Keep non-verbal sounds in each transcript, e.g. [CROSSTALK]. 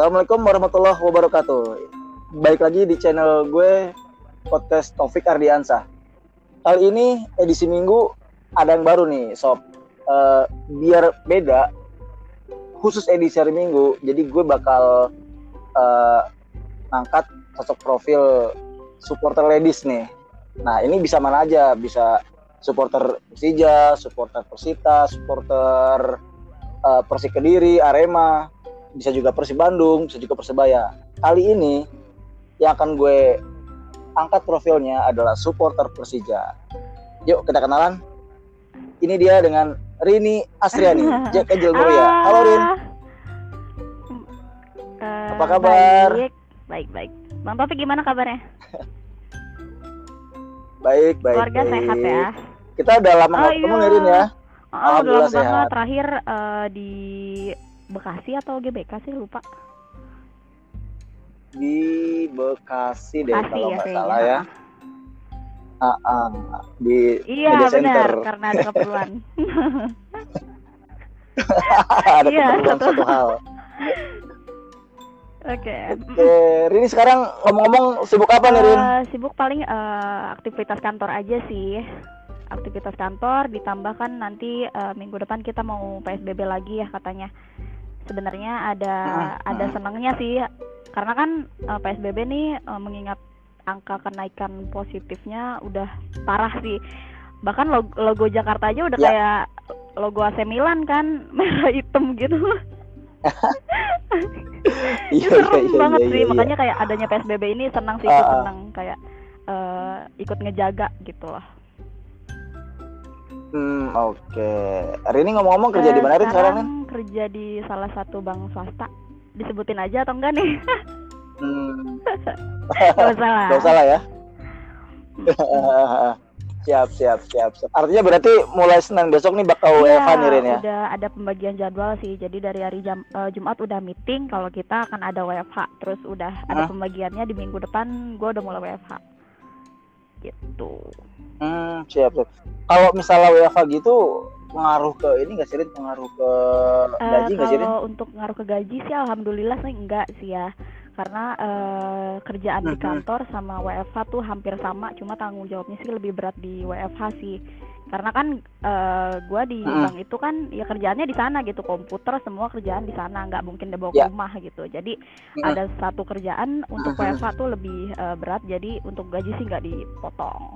Assalamualaikum warahmatullahi wabarakatuh. Baik lagi di channel gue podcast Taufik Ardiansah. Kali ini edisi minggu ada yang baru nih, sob. Uh, biar beda, khusus edisi hari minggu, jadi gue bakal uh, angkat sosok profil supporter ladies nih. Nah ini bisa mana aja, bisa supporter Persija, supporter Persita, supporter uh, Persik Kediri, Arema, bisa juga Persib Bandung, bisa juga Persebaya. Kali ini yang akan gue angkat profilnya adalah supporter Persija. Yuk kita kenalan. Ini dia dengan Rini Asriani, [LAUGHS] Jack Angel Muria. Halo Rin. Uh, Apa kabar? Baik, baik, baik. Bang Taufik gimana kabarnya? [LAUGHS] baik, baik. Keluarga baik. sehat ya? Kita udah lama Oh, ketemu iya. Rin ya. Oh, udah Alhamdulillah lama banget. sehat. Terakhir eh, di Bekasi atau GBK sih lupa. Di Bekasi deh Bekasi kalau ya nggak kayaknya. salah ya. Ah, ah, di Iya media benar, karena ada keperluan. [LAUGHS] ada Iya, keperluan satu satu hal. Oke. Oke, Rini sekarang ngomong-ngomong sibuk apa nih Rin? Eh, sibuk paling eh, aktivitas kantor aja sih. Aktivitas kantor ditambah kan nanti eh, minggu depan kita mau PSBB lagi ya katanya. Sebenarnya ada Hmm, ada senangnya sih karena kan eh, PSBB nih eh, mengingat angka kenaikan positifnya udah parah sih. Bahkan logo, logo Jakarta aja udah Ya. kayak logo AC Milan kan [LAUGHS] merah hitam gitu. [LAUGHS] Itu serem iya, iya, banget iya, sih iya. makanya kayak adanya PSBB ini senang sih ah. senang kayak eh, ikut ngejaga gitu loh. Hmm, oke. Rini ngomong-ngomong kerja di Eh, mana Rin sekarang Rin? kerja di salah satu bank swasta. Disebutin aja atau enggak nih? Hmm, [LAUGHS] Gak usah lah. gak usah lah ya. [LAUGHS] siap, siap, siap, siap. Artinya berarti mulai Senin besok nih bakal Iya, WFH nih Rin ya? udah ada pembagian jadwal sih. Jadi dari hari jam, eh, Jumat udah meeting kalau kita akan ada WFH. Terus udah ada pembagiannya di minggu depan. Gue udah mulai WFH. Gitu. Hmm, siap, siap. Kalau misalnya WFH gitu pengaruh ke ini nggak sih? Pengaruh ke Eh, gaji nggak sih Rin? kalau untuk ngaruh ke gaji sih alhamdulillah sih enggak sih ya karena eh, kerjaan di kantor sama WFH tuh hampir sama cuma tanggung jawabnya sih lebih berat di WFH sih karena kan eh, gua di Mhm. bank itu kan ya kerjaannya di sana gitu komputer semua kerjaan di sana nggak mungkin dibawa Ya. ke rumah gitu jadi Mhm. ada satu kerjaan untuk Mhm. WFH tuh lebih eh, berat jadi untuk gaji sih nggak dipotong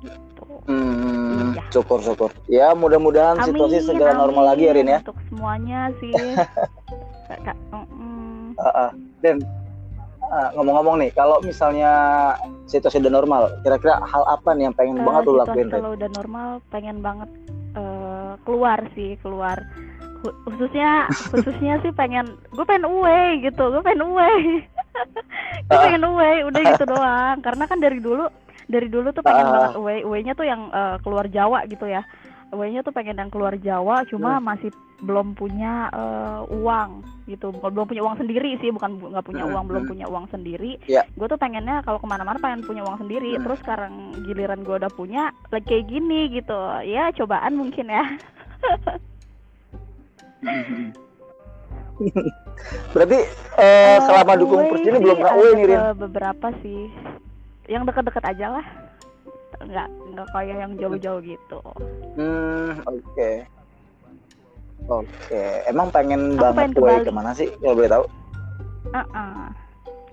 gitu Hmm, Iya. syukur, syukur. Ya, mudah-mudahan situasi segera normal lagi ya Rin ya. Untuk semuanya sih. [LAUGHS] Kak, mm, Ah, ah. Dan ngomong-ngomong nih, kalau misalnya situasi udah normal, kira-kira hal apa nih yang pengen eh, banget lu lakuin, kalau udah normal pengen banget eh, keluar sih keluar. Khu- khususnya [LAUGHS] khususnya sih pengen gue pengen away gitu gue pengen away [LAUGHS] gue pengen away udah gitu [LAUGHS] doang. Karena kan dari dulu dari dulu tuh pengen Ah. banget away away-nya tuh yang eh, keluar Jawa gitu ya away-nya tuh pengen yang keluar Jawa cuma Hmm. masih belum punya eh, uang gitu. Belum punya uang sendiri sih bukan bu- nggak punya Hmm, uang belum punya uang sendiri. Ya. gue tuh pengennya kalau ke mana-mana pengen punya uang sendiri. Hmm. terus sekarang giliran gue udah punya lagi kayak gini gitu. Ya cobaan mungkin ya. [LAUGHS] Berarti eh, selama Eh, dukung away Persija ini sih belum Rin? ke beberapa sih. Yang deket-deket aja lah nggak nggak kayak yang jauh-jauh gitu Hmm, oke. Oke, emang pengen Aku banget pengen ke away Bali. ke mana sih? Kalau boleh tahu? Uh-uh.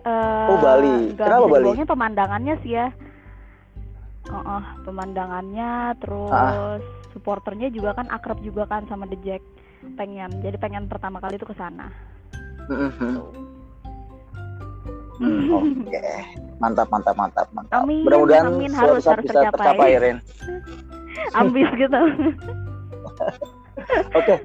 Eh, Oh, Bali. nggak Kenapa Bali? pemandangannya sih ya. Uh-uh, pemandangannya terus Ah. supporternya juga kan akrab juga kan sama The Jack. Pengen. Jadi pengen pertama kali itu ke sana. Hmm, hmm. Hmm, [LAUGHS] Oke, mantap, mantap, mantap, mantap. Amin, Mudah-mudahan amin. suatu Harus- saat harus bisa tercapai. tercapai, Rin. [LAUGHS] Ambis gitu. [LAUGHS] Oke.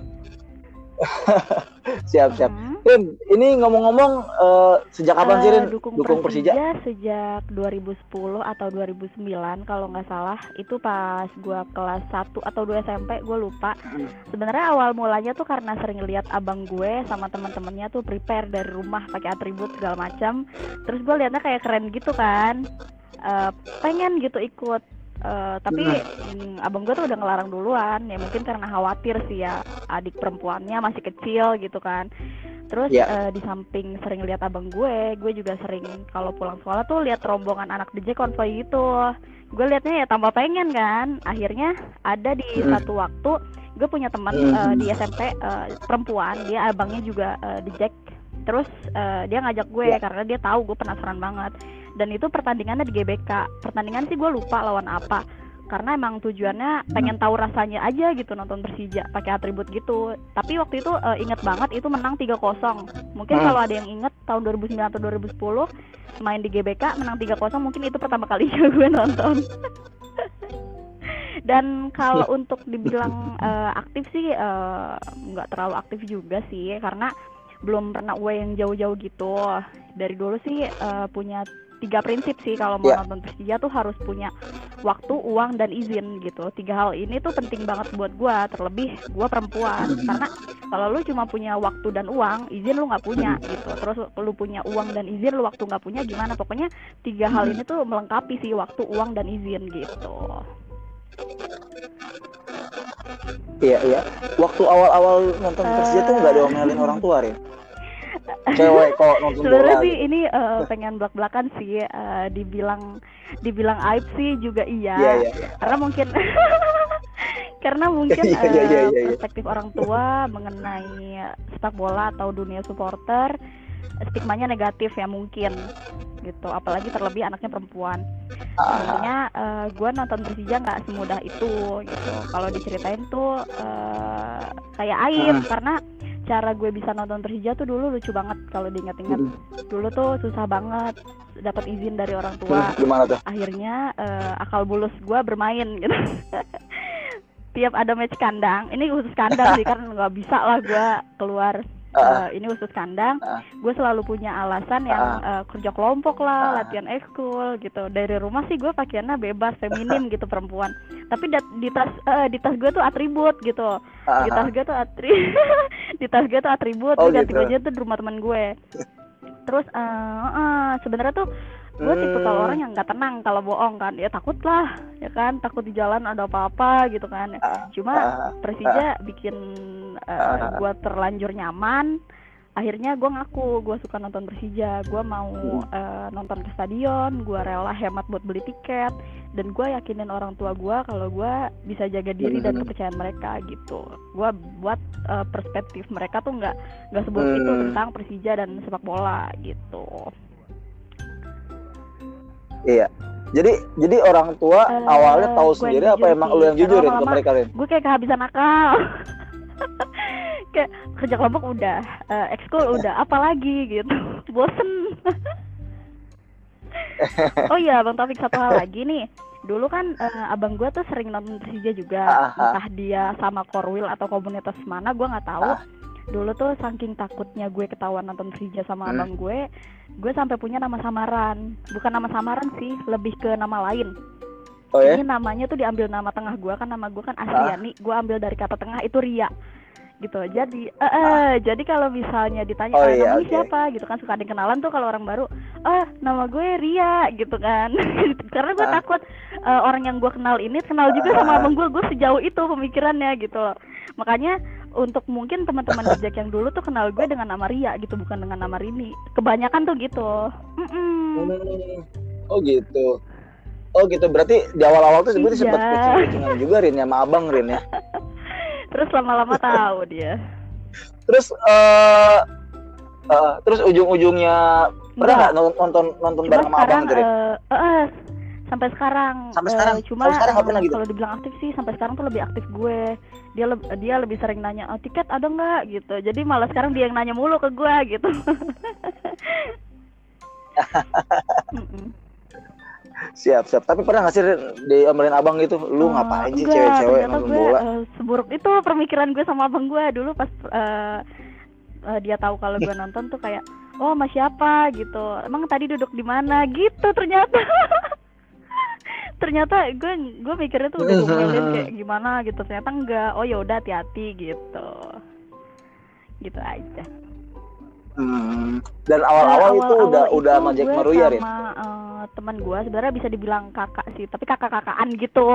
siap, siap. Hmm. Rin, ini ngomong-ngomong eh, sejak kapan sih Eh, Rin dukung, dukung Persija? sejak 2010 atau 2009 kalau nggak salah. Itu pas gua kelas 1 atau 2 SMP gue lupa. Hmm. sebenarnya awal mulanya tuh karena sering lihat abang gue sama teman-temannya tuh prepare dari rumah pakai atribut segala macam. Terus gue liatnya kayak keren gitu kan. Eh, pengen gitu ikut. Eh, tapi mm, abang gue tuh udah ngelarang duluan. Ya mungkin karena khawatir sih ya adik perempuannya masih kecil gitu kan terus Iya. eh, di samping sering lihat abang gue gue juga sering kalau pulang sekolah tuh lihat rombongan anak DJ konvoy gitu gue liatnya ya tambah pengen kan akhirnya ada di Mm. satu waktu gue punya teman Mm. eh, di SMP eh, perempuan dia abangnya juga eh, di Jack terus eh, dia ngajak gue Ya. karena dia tahu gue penasaran banget dan itu pertandingannya di GBK pertandingan sih gue lupa lawan apa karena emang tujuannya pengen tahu rasanya aja gitu nonton Persija pakai atribut gitu. Tapi waktu itu eh, inget banget itu menang 3-0 mungkin Hmm. kalau ada yang inget tahun 2009 atau 2010 main di GBK menang 3-0 mungkin itu pertama kalinya [LAUGHS] gue nonton. [LAUGHS] Dan kalau [LAUGHS] untuk dibilang eh, aktif sih eh, nggak terlalu aktif juga sih karena belum pernah gue yang jauh-jauh gitu. Dari dulu sih eh, punya tiga prinsip sih kalau mau Ya. nonton Persija tuh harus punya waktu, uang dan izin gitu. Tiga hal ini tuh penting banget buat gua, terlebih gua perempuan. Karena kalau lu cuma punya waktu dan uang, izin lu nggak punya gitu. Terus lu punya uang dan izin, lu waktu nggak punya gimana? Pokoknya tiga hal ini tuh melengkapi sih waktu, uang dan izin gitu. Iya iya. Waktu awal-awal nonton Persija tuh nggak diomelin orang tua, Rin. Cewek kok nonton Sebenarnya sih gitu. ini eh, pengen belak-belakan sih, eh, dibilang dibilang aib sih juga iya. Iya iya. iya. karena mungkin [LAUGHS] karena mungkin Iya, iya, eh, iya, iya. perspektif orang tua mengenai sepak bola atau dunia supporter stigmanya negatif ya mungkin gitu apalagi terlebih anaknya perempuan Ah, sebenarnya gue nonton Persija nggak semudah itu gitu kalau diceritain tuh eh, kayak aib Hmm. karena cara gue bisa nonton Persija tuh dulu lucu banget kalau diingat-ingat Hmm. dulu tuh susah banget dapat izin dari orang tua gimana tuh? akhirnya eh, akal bulus gue bermain gitu [LAUGHS] tiap ada match kandang ini khusus kandang sih [LAUGHS] kan nggak bisa lah gue keluar Eh, ini khusus kandang. Ah. gue selalu punya alasan yang eh, kerja kelompok lah Ah. latihan ekskul gitu. Dari rumah sih gue pakaiannya bebas feminim [LAUGHS] gitu perempuan. Tapi dat- di tas eh, di tas gue tuh atribut gitu. Ah, di tas gue tuh atri [LAUGHS] di tas gue tuh atribut. Oh, gue ganti gitu. baju tuh di rumah teman gue [LAUGHS] terus eh eh, sebenarnya tuh gue tipe Hmm. kalau orang yang nggak tenang kalau bohong kan ya takut lah ya kan takut di jalan ada apa-apa gitu kan Ah, cuma ah, Persija bikin eh, Ah. gue terlanjur nyaman akhirnya gue ngaku gue suka nonton Persija gue mau Hmm. eh, nonton ke stadion gue rela hemat buat beli tiket dan gue yakinin orang tua gue kalau gue bisa jaga diri dan Hmm. kepercayaan mereka gitu gue buat eh, perspektif mereka tuh nggak nggak seburuk itu Hmm. tentang Persija dan sepak bola gitu Iya. Jadi jadi orang tua Eh, awalnya tahu sendiri apa emang lu yang Karena jujurin ke lama-lama- mereka, Rin? gue kayak kehabisan akal [LAUGHS] kayak kerja kelompok udah eh, ekskul udah apalagi gitu [LAUGHS] bosen [LAUGHS] oh iya bang Taufik satu hal lagi nih dulu kan eh, abang gue tuh sering nonton Persija juga Ah, ah. entah dia sama Korwil atau komunitas mana gue nggak tahu Ah. Dulu tuh saking takutnya gue ketahuan nonton Persija sama Hmm. abang gue gue sampai punya nama samaran. Bukan nama samaran sih lebih ke nama lain. Oh ya? ini namanya tuh diambil nama tengah gua kan nama gua kan Asriani. Gua ambil dari kata tengah itu Ria. Gitu. Jadi eh eh, jadi kalau misalnya ditanya Oh "Eh, iya, namanya oke. siapa? Gitu kan suka ada yang kenalan tuh kalau orang baru ah nama gue Ria. Gitu kan. [LAUGHS] Karena gue Ah. takut eh, orang yang gua kenal ini kenal juga sama Ah. abang gue gue sejauh itu pemikirannya gitu loh. Makanya untuk mungkin teman-teman [LAUGHS] Jack yang dulu tuh kenal gue dengan nama Ria gitu bukan dengan nama Rini kebanyakan tuh gitu Mm-mm. Hmm. Oh gitu. Oh gitu. Berarti di awal-awal tuh Iya. sempat kucing-kucingan juga Rin ya sama Abang Rin ya. [LAUGHS] terus lama-lama tahu dia Terus eh eh, terus ujung-ujungnya pernah nggak nonton nonton, bareng sama Abang Rin? eh, eh, sampai sekarang Sampai eh, sekarang? cuma Kalau sekarang pernah gitu? kalau dibilang aktif sih sampai sekarang tuh lebih aktif gue dia leb- dia lebih sering nanya oh, tiket ada nggak gitu jadi malah sekarang dia yang nanya mulu ke gue gitu. [LAUGHS] Siap siap. Tapi pernah nggak sih Rin, diomelin Abang gitu? Lu Eh, ngapain sih cewek-cewek nonton gue, bola? eh, seburuk itu pemikiran gue sama abang gue dulu pas eh, eh, dia tahu kalau gue [LAUGHS] nonton tuh kayak oh sama siapa gitu emang tadi duduk di mana gitu ternyata [LAUGHS] ternyata gue gue mikirnya tuh udah [LAUGHS] ngomelin kayak gimana gitu ternyata enggak oh ya udah hati-hati gitu gitu aja Hmm. Dan awal-awal Eh, itu udah awal-awal udah itu sama Jack gue Maruya Rin. sama eh, teman gue sebenarnya bisa dibilang kakak sih tapi kakak-kakaan gitu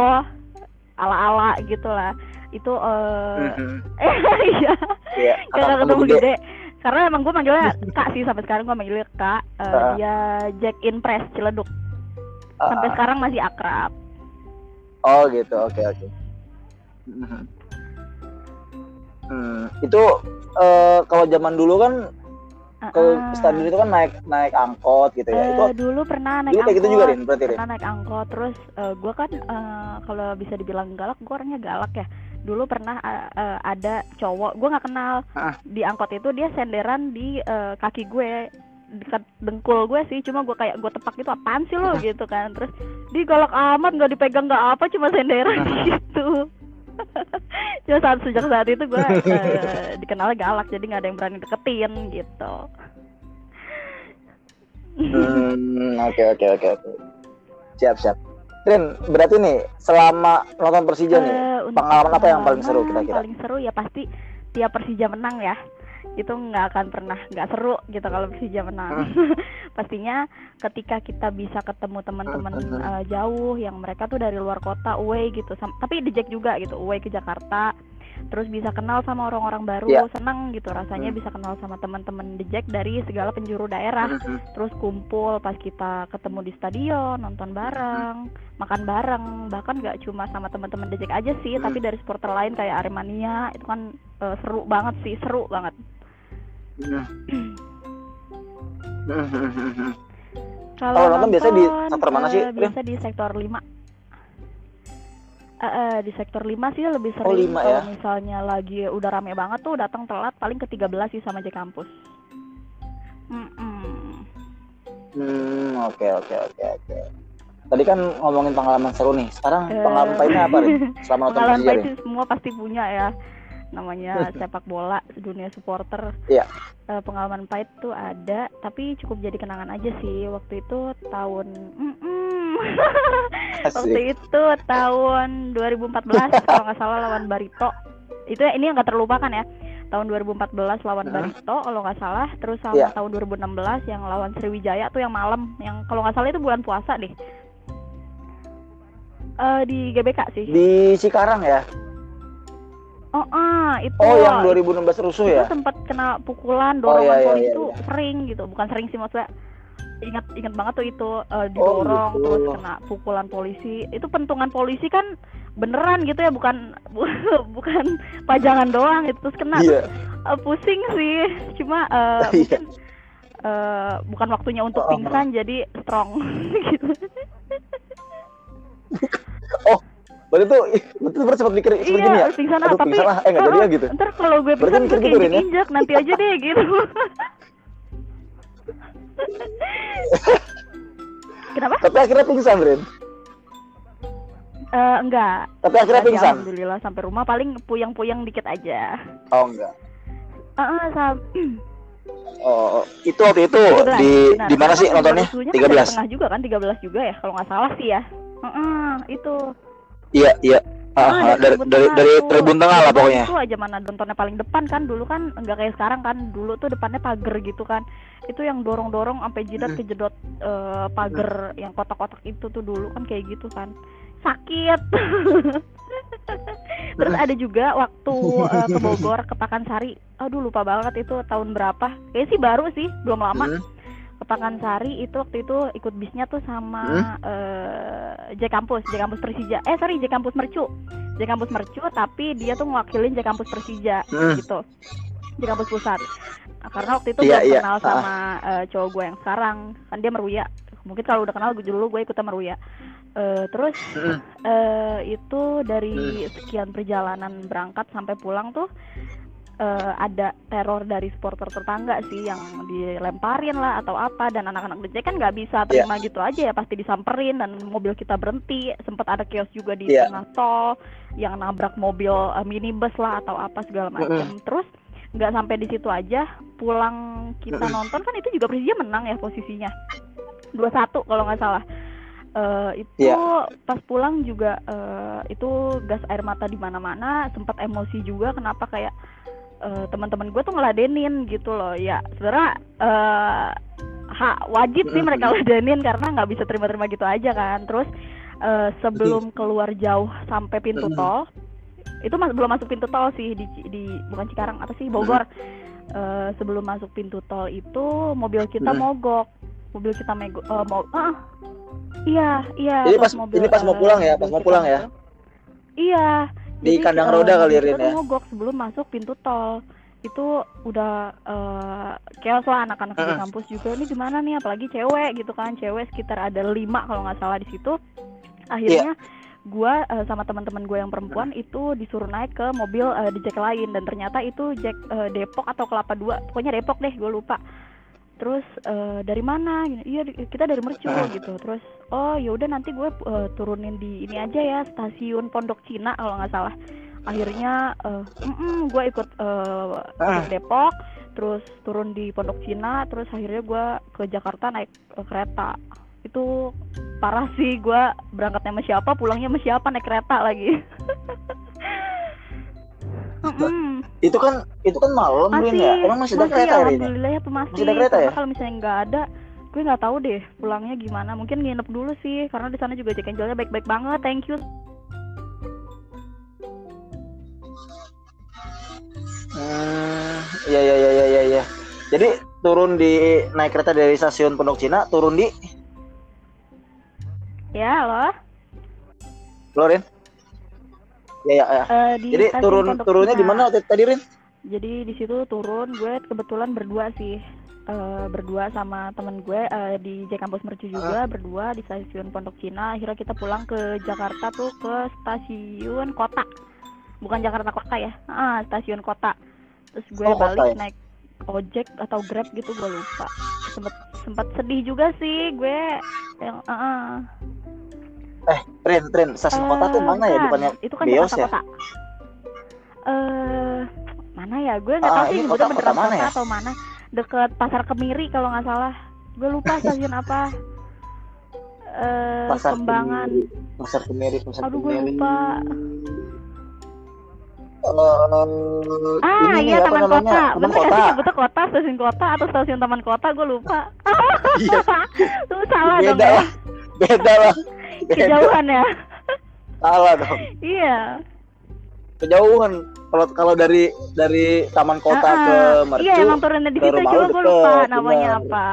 ala-ala gitu lah itu eh Mhm. [LAUGHS] iya kakak kakak ketemu gede. gede karena emang gue manggilnya [LAUGHS] kak sih sampai sekarang gue manggilnya kak Eh, Ah. dia Jack in Press Ciledug sampai Ah, sekarang masih akrab Oh gitu, oke oke. Mhm. Hmm, itu eh, kalau zaman dulu kan ke Ah, ah. stadion itu kan naik naik angkot gitu ya. Itu Eh, dulu pernah naik dulu kayak gitu angkot juga Rin, berarti Rin. pernah naik angkot terus gue kan eh, kalau bisa dibilang galak gue orangnya galak ya dulu pernah eh, eh, ada cowok gue nggak kenal Ah. di angkot itu dia senderan di eh, kaki gue dekat dengkul gue sih cuma gue kayak gue tepak gitu apaan sih lo gitu kan terus di galak amat nggak dipegang nggak apa cuma senderan [LAUGHS] gitu [LAUGHS] cuma saat sejak saat itu gue eh, dikenal galak jadi nggak ada yang berani deketin gitu Hmm, oke oke oke. Siap siap. Rin, berarti nih selama nonton Persija nih, Eh, pengalaman apa yang paling seru pengalaman kira-kira? Paling seru ya pasti tiap Persija menang ya. Itu nggak akan pernah nggak seru gitu kalau Persija menang. [LAUGHS] Pastinya ketika kita bisa ketemu teman-teman Hmm. eh, jauh yang mereka tuh dari luar kota away gitu. Sam- tapi di Jack juga gitu, away ke Jakarta. Terus bisa kenal sama orang-orang baru, Iya. senang gitu rasanya Hmm. bisa kenal sama teman-teman di Jack dari segala penjuru daerah Mhm. terus kumpul pas kita ketemu di stadion nonton bareng makan bareng bahkan nggak cuma sama teman-teman dejek aja sih Hmm. tapi dari supporter lain kayak Aremania itu kan eh, seru banget sih seru banget. Kalau Kalau nonton biasanya di nonton, sektor mana sih, eh, Rin? biasa di sektor 5 Eh, eh, di sektor 5 sih lebih Oh, sering lima kalau ya? misalnya lagi udah rame banget tuh datang telat paling ke 13 sih sama J kampus. Hmm, oke oke oke oke. Tadi kan ngomongin pengalaman seru nih. Sekarang Eh. pengalaman pahitnya apa nih? Selama nonton pengalaman pahit sih semua pasti punya ya namanya [LAUGHS] sepak bola dunia supporter. Iya. Eh, pengalaman pahit tuh ada tapi cukup jadi kenangan aja sih. Waktu itu tahun [LAUGHS] waktu itu tahun 2014 [LAUGHS] kalau nggak salah lawan Barito. Itu ya, ini yang nggak terlupakan ya. Tahun 2014 lawan Hah? Barito kalau nggak salah. Terus sama Iya. tahun 2016 yang lawan Sriwijaya tuh yang malam. Yang kalau nggak salah itu bulan puasa deh. Eh di GBK sih. Di Cikarang ya? Oh ah itu Oh, yang itu 2016 rusuh ya? sempat kena pukulan Oh, dorongan iya, iya, polisi iya, itu iya. sering gitu bukan sering sih maksudnya ingat ingat banget tuh itu Oh, didorong gitu. terus kena pukulan polisi itu pentungan polisi kan beneran gitu ya bukan [LAUGHS] bukan pajangan doang itu terus kena Iya. Eh, pusing sih cuma eh, [LAUGHS] Iya. mungkin eh, bukan waktunya untuk Oh. pingsan jadi strong [LAUGHS] gitu Tuh, ih, betul berarti sempat mikir seperti ini ya? iya pingsan ah, Aduh, tapi pingsan ah, eh nggak jadi ya [LAUGHS] gitu. ntar kalau gue pingsan gue gitu, Rin, ya? injek injek nanti aja deh [LAUGHS] gitu kenapa Tapi akhirnya pingsan, Rin. Eh, enggak Tapi akhirnya sih, pingsan. alhamdulillah sampai rumah paling puyeng-puyeng dikit aja Oh enggak. Ah, ah, sam- Oh, itu waktu itu 13, di benar. di mana sih nontonnya? rusuhnya kan dari 13. tengah juga kan 13 juga ya kalau nggak salah sih ya Heeh, itu Iya, iya. Ah, ah, dari Tribun dari Tengah dari tuh. tribun tengah lah pokoknya. itu aja mana nontonnya paling depan kan. Dulu kan nggak kayak sekarang kan. Dulu tuh depannya pagar gitu kan. Itu yang dorong dorong sampai jidat Hmm. kejedot eh, pagar yang kotak-kotak itu tuh dulu kan kayak gitu kan. Sakit. [LAUGHS] Terus ada juga waktu eh, ke [LAUGHS] Bogor ke Pakansari. Aduh lupa banget itu tahun berapa. Kayaknya sih baru sih belum lama Hmm. ke Pakansari itu waktu itu ikut bisnya tuh sama eh J Kampus, J Kampus Persija. Eh sorry J Kampus Mercu. J Kampus Mercu tapi dia tuh mewakilin J Kampus Persija Hmm. gitu. J Kampus Pusat. Nah, karena waktu itu Iya, belum iya. kenal sama eh, cowok gue yang sekarang. Kan dia Meruya. Mungkin kalau udah kenal gue dulu gue ikutnya Meruya. Eh terus Hmm. eh itu dari sekian perjalanan berangkat sampai pulang tuh eh, ada teror dari supporter tetangga sih yang dilemparin lah atau apa dan anak-anak DJ kan nggak bisa Iya. terima gitu aja ya pasti disamperin dan mobil kita berhenti sempat ada kios juga di Iya. tengah tol yang nabrak mobil eh, minibus lah atau apa segala macam terus nggak sampai di situ aja pulang kita Mm-mm. nonton kan itu juga Persija menang ya posisinya 2-1 kalau nggak salah Eh, itu Iya. pas pulang juga eh, itu gas air mata di mana-mana sempat emosi juga kenapa kayak eh, teman-teman gue tuh ngeladenin gitu loh. Ya sebenarnya eh, hak wajib sih mereka [LAUGHS] ladenin karena nggak bisa terima-terima gitu aja kan. Terus eh, sebelum keluar jauh sampai pintu tol itu mas belum masuk pintu tol sih di, di bukan Cikarang apa sih Bogor. Eh, sebelum masuk pintu tol itu mobil kita mogok. Mobil kita mego eh, mau ah iya iya Jadi pas pas- ini pas mau pulang ya, mobil pas mau pulang ya? mogok. iya Di Jadi, kandang eh, roda kali mobil Rin ya? mogok sebelum masuk pintu tol. Itu udah chaos lah anak-anak di Heeh. kampus juga. Ini gimana nih? Apalagi cewek gitu kan. Cewek sekitar ada lima kalau nggak salah di situ. Akhirnya Iya. gua eh, sama teman-teman gue yang perempuan itu disuruh naik ke mobil eh, di jack lain. Dan ternyata itu jack eh, Depok atau Kelapa Dua. Pokoknya Depok deh gue lupa terus eh, dari mana? Iya kita dari Mercu Ah. gitu. Terus oh yaudah nanti gue eh, turunin di ini aja ya stasiun Pondok Cina kalau nggak salah. Akhirnya eh, mm-mm, gue ikut Ah. ke Depok terus turun di Pondok Cina terus akhirnya gue ke Jakarta naik eh, kereta. Itu parah sih gue berangkatnya sama siapa pulangnya sama siapa naik kereta lagi [LAUGHS] Mm-mm. Itu kan itu kan malam Rin ya. Emang masih ada kereta hari ini? alhamdulillah ya masih, Masih ada kereta ya? kalau misalnya nggak ada gue nggak tahu deh pulangnya gimana mungkin nginep dulu sih karena di sana juga Jack Angelnya baik-baik banget thank you Hmm, iya iya iya iya iya. Jadi turun di naik kereta dari stasiun Pondok Cina, turun di ya loh Loren. Ya ya ya. Eh, di Jadi turun turunnya di mana tadi- Rin? jadi di situ turun gue kebetulan berdua sih. Eh, berdua sama temen gue eh, di J Kampus Mercu juga berdua di stasiun Pondok Cina. Akhirnya kita pulang ke Jakarta tuh ke stasiun kota. Bukan Jakarta kota ya ah stasiun kota. Terus gue Oh, kota balik ya? naik ojek atau grab gitu gue lupa. Sempet sempat sedih juga sih gue yang ah, ah. Rin, Rin, stasiun kota tuh Eh, mana ya? bukan. Bukannya itu kan Jakarta ya? Kota. Eh, mana ya? Gue nggak Ah, tahu sih ini sebutnya kota- kota mana kota ya? atau mana. Deket Pasar Kemiri kalau nggak salah. Gue lupa stasiun apa. Eh, pasar Kembangan. Kemiri, pasar Kemiri, pasar Aduh, gue lupa. Eh, Ah, iya apa Taman? Kota. Bener kota. sih nyebutnya kota, stasiun kota atau stasiun Taman Kota? Gue lupa. Iya. Lu [LAUGHS] salah dong Beda ya. lah. Beda lah. Kejauhan ya. [LAUGHS] Salah dong. Iya. Kejauhan. Kalau kalau dari dari Taman Kota Ah, ke. Mercu. Iya emang turunnya di situ cuma gue lupa namanya bener. apa.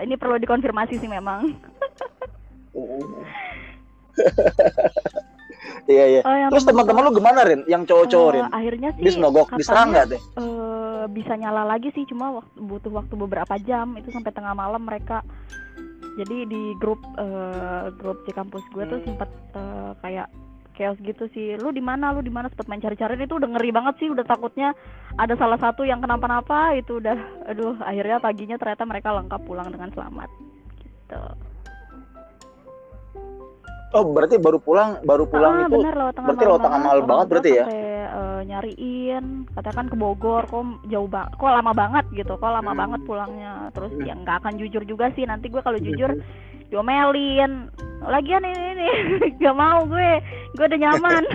Ini perlu dikonfirmasi sih memang. [LAUGHS] Iya iya. Oh, Terus teman teman-teman lu gimana Rin? Yang cowok-cowok Rin? akhirnya sih senogok, katanya, diserang nggak deh? eh, bisa nyala lagi sih cuma waktu, butuh waktu beberapa jam itu sampai tengah malam mereka jadi di grup eh, grup di kampus gue tuh Hmm. sempet eh, kayak chaos gitu sih. Lu di mana? Lu di mana? Sempet main cari-cari itu udah ngeri banget sih. Udah takutnya ada salah satu yang kenapa-napa. Itu udah [LAUGHS] aduh akhirnya paginya ternyata mereka lengkap pulang dengan selamat. Gitu. Oh, berarti baru pulang, baru pulang ah, itu bener lewat tengah berarti lewat tengah malam banget. berarti ya? sampai, eh, nyariin katakan ke Bogor kok jauh banget kok lama banget gitu kok lama Hmm. banget pulangnya terus Hmm. ya nggak akan jujur juga sih nanti gue kalau jujur diomelin lagian ini ini [LAUGHS] gak mau gue gue udah nyaman [LAUGHS]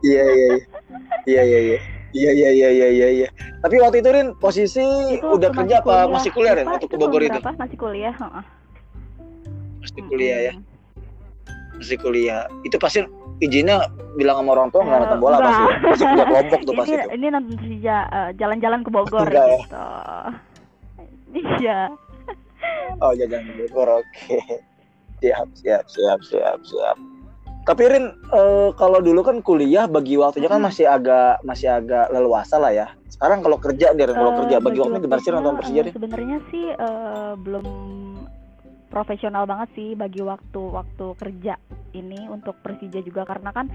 Iya iya iya. Iya iya iya. Iya iya iya iya iya iya. Tapi waktu itu Rin posisi Itu udah kerja apa masih kuliah Rin waktu ke Bogor itu? berapa? masih kuliah heeh. Masih kuliah ya. Masih kuliah. Itu pasti izinnya bilang sama orang tua nggak Eh, nonton bola enggak. pasti. ya? Pasti kerja kelompok tuh [LAUGHS] pasti ini tuh. ini nonton saja eh, jalan-jalan ke Bogor Enggak ya? gitu [LAUGHS] iya [LAUGHS] Oh jajan ke Bogor oke. Siap siap siap siap siap. Tapi Rin eh, kalau dulu kan kuliah bagi waktunya kan Mm-mm. masih agak masih agak leluasa lah ya. Sekarang kalau kerja nih Rin, kalau Eh, kerja bagi waktunya gimana sih nonton Persija Rin? Sebenarnya sih eh, belum profesional banget sih bagi waktu waktu kerja ini untuk Persija juga. Karena kan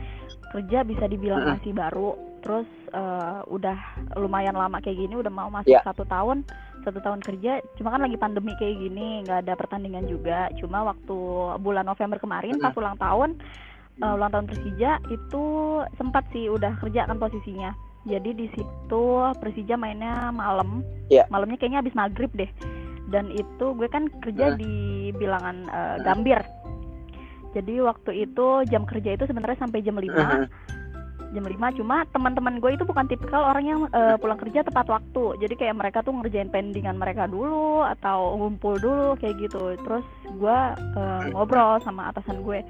kerja bisa dibilang masih baru terus eh, udah lumayan lama kayak gini udah mau masuk Ya. satu tahun satu tahun kerja. Cuma kan lagi pandemi kayak gini nggak ada pertandingan juga. Cuma waktu bulan November kemarin pas ulang tahun eh, ulang tahun Persija itu sempat sih udah kerja kan posisinya. Jadi di situ Persija mainnya malam. Iya. malamnya kayaknya habis maghrib deh dan itu gue kan kerja di bilangan eh, Gambir. Jadi waktu itu jam kerja itu sebenarnya sampai jam 5 Mhm. jam 5 cuma teman-teman gue itu bukan tipikal orang yang eh, pulang kerja tepat waktu. Jadi kayak mereka tuh ngerjain pendingan mereka dulu atau ngumpul dulu kayak gitu. Terus gue eh, ngobrol sama atasan gue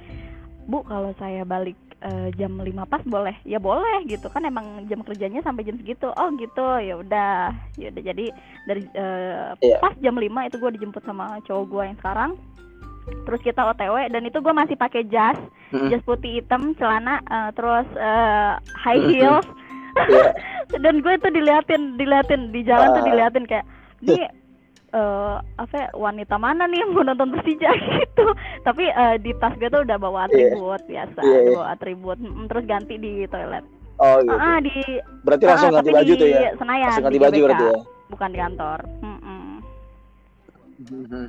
bu kalau saya balik eh, jam 5 pas boleh ya boleh gitu kan emang jam kerjanya sampai jam segitu oh gitu ya udah ya udah jadi dari eh, Iya. pas jam 5 itu gue dijemput sama cowok gue yang sekarang terus kita otw dan itu gue masih pakai jas Mm-mm. jas putih hitam celana eh, terus eh, high heels Iya. [LAUGHS] dan gue tuh diliatin diliatin di jalan tuh Ah. diliatin kayak ini eh apa ya, wanita mana nih yang mau nonton Persija [LAUGHS] gitu tapi eh, di tas gue tuh udah bawa atribut biasa Iya, iya. bawa atribut Mm, terus ganti di toilet Oh gitu. ah di Berarti ah, langsung ganti tapi baju di tuh ya. Senayan Langsung ganti di baju berarti ya. bukan di kantor Mm-mm. Mhm.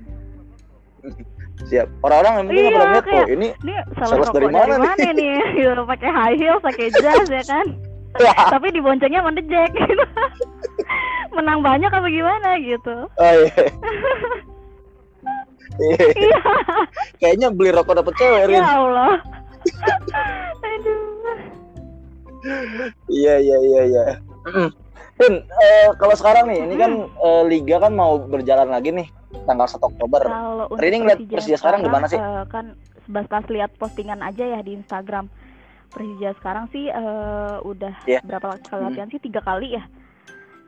[LAUGHS] Siap. Orang-orang yang mungkin nggak Iya, pernah lihat kayak- oh ini ini Sales dari mana dari mana nih [LAUGHS] gitu pakai high heels pakai jas ya kan tapi diboncengnya sama The Jack gitu. Menang banyak apa gimana gitu oh iya. Iya. iya Kayaknya beli rokok dapet cewek, ya Allah aduh Iya, iya, iya, iya. Rin, eh, kalau sekarang nih, ini kan eh, liga kan mau berjalan lagi nih tanggal 1 Oktober. kalau Rini ngeliat Persija sekarang gimana sih? eh, kan sebatas lihat postingan aja ya di Instagram Persija sekarang sih eh, udah Iya. berapa kali Hmm. latihan sih tiga kali ya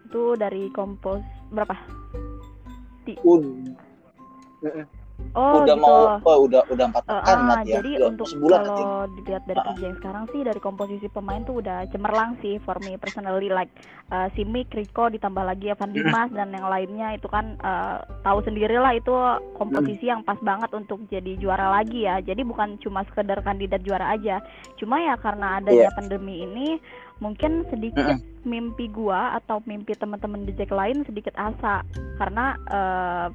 itu dari kompos berapa? Ud- oh udah gitu. mau, oh, udah udah empat Eh, pekan Mat, ya. jadi Udah untuk sebulan nanti. kalau dilihat dari kerja yang sekarang sih dari komposisi pemain tuh udah cemerlang sih for me personally. Like uh, Simic, Rico ditambah lagi Evan Dimas dan yang lainnya itu kan uh, tahu sendiri lah itu komposisi yang pas banget untuk jadi juara lagi ya. Jadi bukan cuma sekedar kandidat juara aja. Cuma ya karena adanya Iya. pandemi ini mungkin sedikit mimpi gua atau mimpi teman-teman di Jack lain sedikit asa. Karena uh,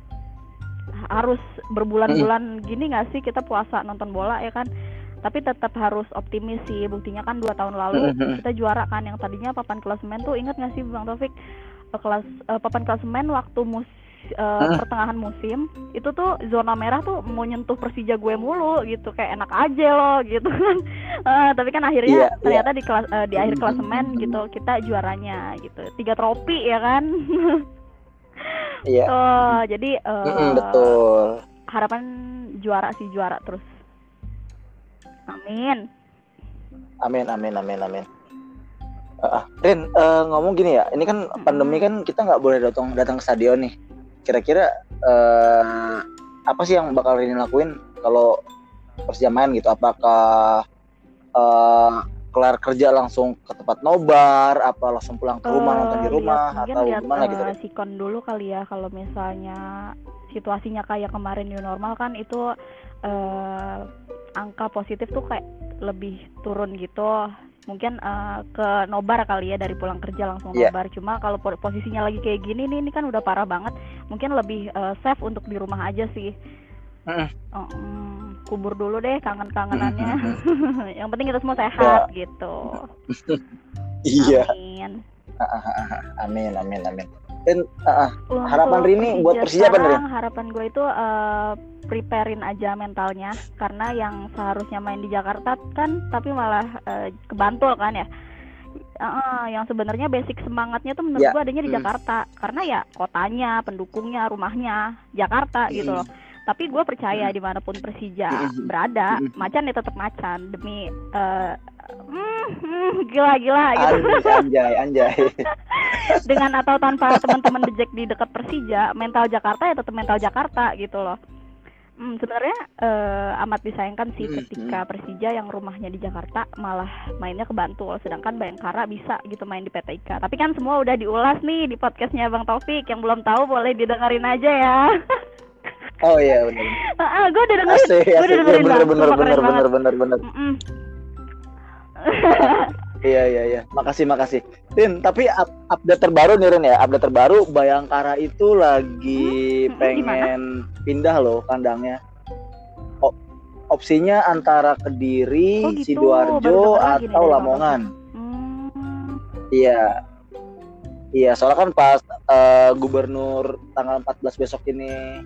harus berbulan-bulan gini nggak sih? Kita puasa nonton bola ya kan? Tapi tetap harus optimis sih. Buktinya kan dua tahun lalu kita juara kan. Yang tadinya papan klasemen tuh ingat nggak sih bang Taufik? Eh, kelas eh, papan klasemen waktu mus Hah? pertengahan musim itu tuh zona merah tuh mau nyentuh Persija gue mulu gitu. Kayak enak aja loh gitu kan. [LAUGHS] Eh, tapi kan akhirnya Iya, ternyata di kelas eh, di akhir klasemen gitu kita juaranya gitu. Tiga trofi ya kan [LAUGHS] Iya. oh jadi eh, Mm-mm, betul. harapan juara sih juara terus amin Amin, amin, amin, amin. Ah, ah. Rin, eh, ngomong gini ya, ini kan pandemi kan kita nggak boleh datang datang ke stadion nih. Kira-kira eh, apa sih yang bakal Rin lakuin kalau Persija main gitu? Apakah eh, kelar kerja langsung ke tempat nobar, apa langsung pulang ke rumah Eh, nonton di lihat- rumah mungkin atau lihat, gimana eh, gitu? Rin? sikon dulu kali ya kalau misalnya situasinya kayak kemarin new normal kan itu eh, angka positif tuh kayak lebih turun gitu mungkin eh, ke nobar kali ya dari pulang kerja langsung Iya. nobar cuma kalau po- posisinya lagi kayak gini nih ini kan udah parah banget mungkin lebih eh, safe untuk di rumah aja sih Oh, mm, kubur dulu deh kangen-kangenannya Mm-mm. [LAUGHS] yang penting kita semua sehat gitu [LAUGHS] Iya, amin amin, amin, amin. Dan ah, Untuk Harapan Rini buat Persija apa, sekarang, Harapan gue itu eh, preparein aja mentalnya karena yang seharusnya main di Jakarta kan tapi malah eh, ke Bantul kan ya. Eh, yang sebenarnya basic semangatnya tuh menurut Ya, gue adanya di mm. Jakarta karena ya kotanya, pendukungnya, rumahnya Jakarta gitu Mm. loh. Tapi gue percaya di mana pun Persija berada, macan ya tetap macan. Demi eh, mm, mm, gila-gila gitu. Anjay, anjay, [LAUGHS] dengan atau tanpa teman-teman Jack di dekat Persija, mental Jakarta ya tetap mental Jakarta gitu loh. Hmm, sebenarnya eh, amat disayangkan sih ketika Persija yang rumahnya di Jakarta malah mainnya ke Bantul, sedangkan Bayangkara bisa gitu main di PTIK. Tapi kan semua udah diulas nih di podcastnya Bang Taufik, yang belum tahu boleh didengerin aja ya. [LAUGHS] Oh iya benar. ah, gue udah dengerin, Asik, gue udah dengerin bener, Bang, bener, bener, bener, bener, bener. Mm-mm. [LAUGHS] Iya, iya, iya. Makasih, makasih. Rin, tapi up- update terbaru nih Rin ya. Update terbaru Bayangkara itu lagi Hmm, pengen pindah loh kandangnya. O- opsinya antara Kediri, Oh, gitu. Sidoarjo atau Lamongan. Hmm, Iya. Iya, soalnya kan pas eh, gubernur tanggal 14 besok ini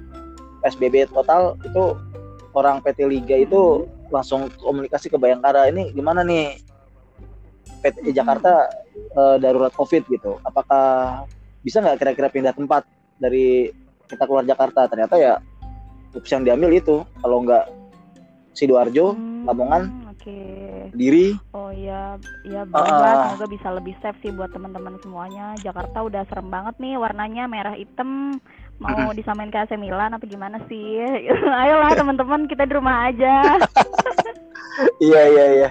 PSBB total itu orang PT Liga itu langsung komunikasi ke Bayangkara ini gimana nih PT Mhm. Jakarta eh, darurat Covid gitu. Apakah bisa nggak kira-kira pindah tempat dari kita keluar Jakarta? Ternyata ya opsi yang diambil itu kalau nggak Sidoarjo, hmm, Lamongan. Oke. diri. Oh iya, iya Ah, berubah. ah. Semoga bisa lebih safe sih buat teman-teman semuanya. Jakarta udah serem banget nih warnanya merah hitam. Mau disamain ke AC Milan apa gimana sih? [LAUGHS] Ayolah teman-teman kita di rumah aja. [LAUGHS] Iya iya iya.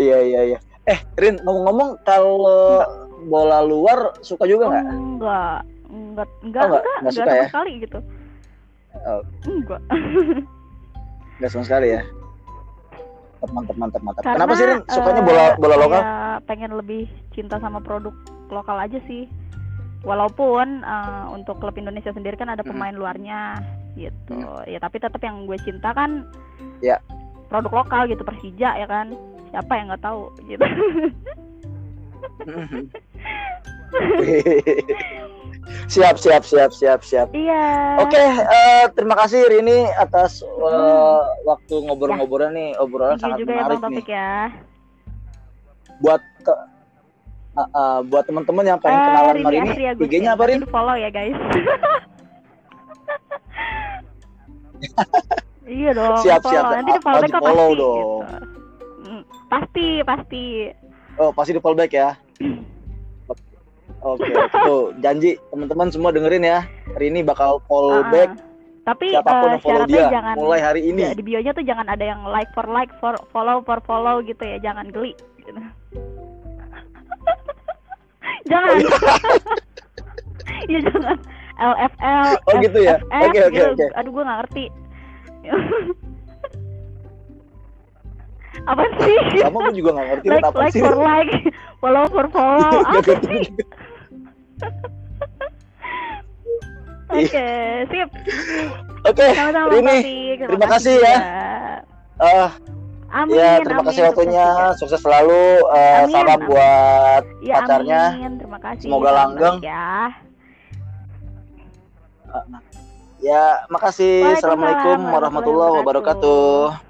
Iya iya iya. Eh, Rin, ngomong-ngomong kalau bola luar suka juga nggak? Enggak, enggak, enggak, Oh, enggak? enggak, Enggak suka sama ya? sekali gitu. Oh. Enggak. [LAUGHS] Nggak sama sekali ya. Mantap mantap mantap. Karena, Kenapa sih Rin sukanya eh, bola bola lokal? kayak pengen lebih cinta sama produk lokal aja sih. Walaupun eh, untuk klub Indonesia sendiri kan ada pemain luarnya gitu. Ya tapi tetap yang gue cinta kan Ya. produk lokal gitu Persija ya kan. Siapa yang nggak tahu gitu. [LAUGHS] siap siap siap siap siap. iya. Oke, eh, terima kasih Rini atas eh, waktu ngobrol-ngobrolnya nih, obrolan Thank sangat juga ya menarik Bang nih. Topik ya. Buat ke- eh, eh, buat teman-teman yang pengen Eh, kenalan Rini Asri Agustin. IG-nya apa Rin? follow ya guys. [LAUGHS] iya dong. Siap, follow. siap. Nanti di follow back pasti. dong. Gitu. Mm, Pasti, pasti. Oh, pasti di fallback ya. [CLEARS THROAT] Oke, tuh janji teman-teman semua dengerin ya. Rini bakal follow Ah, back ah. Tapi siapa pun eh, yang follow dia jangan mulai hari ini. ya, di bionya tuh jangan ada yang like for like, for follow for follow gitu ya, jangan geli. Gitu. Jangan. [LAUGHS] Iya jangan. LFL. Oh, gitu ya? FFF, Oke, oke, gitu. oke. Aduh gue nggak ngerti. [LAUGHS] Apa sih? Sama gue juga gak ngerti like apa like sih. for like, follow for follow. [LAUGHS] Apa sih? Oke, sip. Oke, Sama-sama Rini. Taufik. terima kasih ya. juga. eh, Amin. ya terima amin, kasih sukses waktunya, juga. sukses selalu. eh, Amin, salam amin. buat Ya, pacarnya. Amin. Terima kasih. Semoga langgeng. Ya. ya, makasih. Assalamualaikum warahmatullahi wabarakatuh.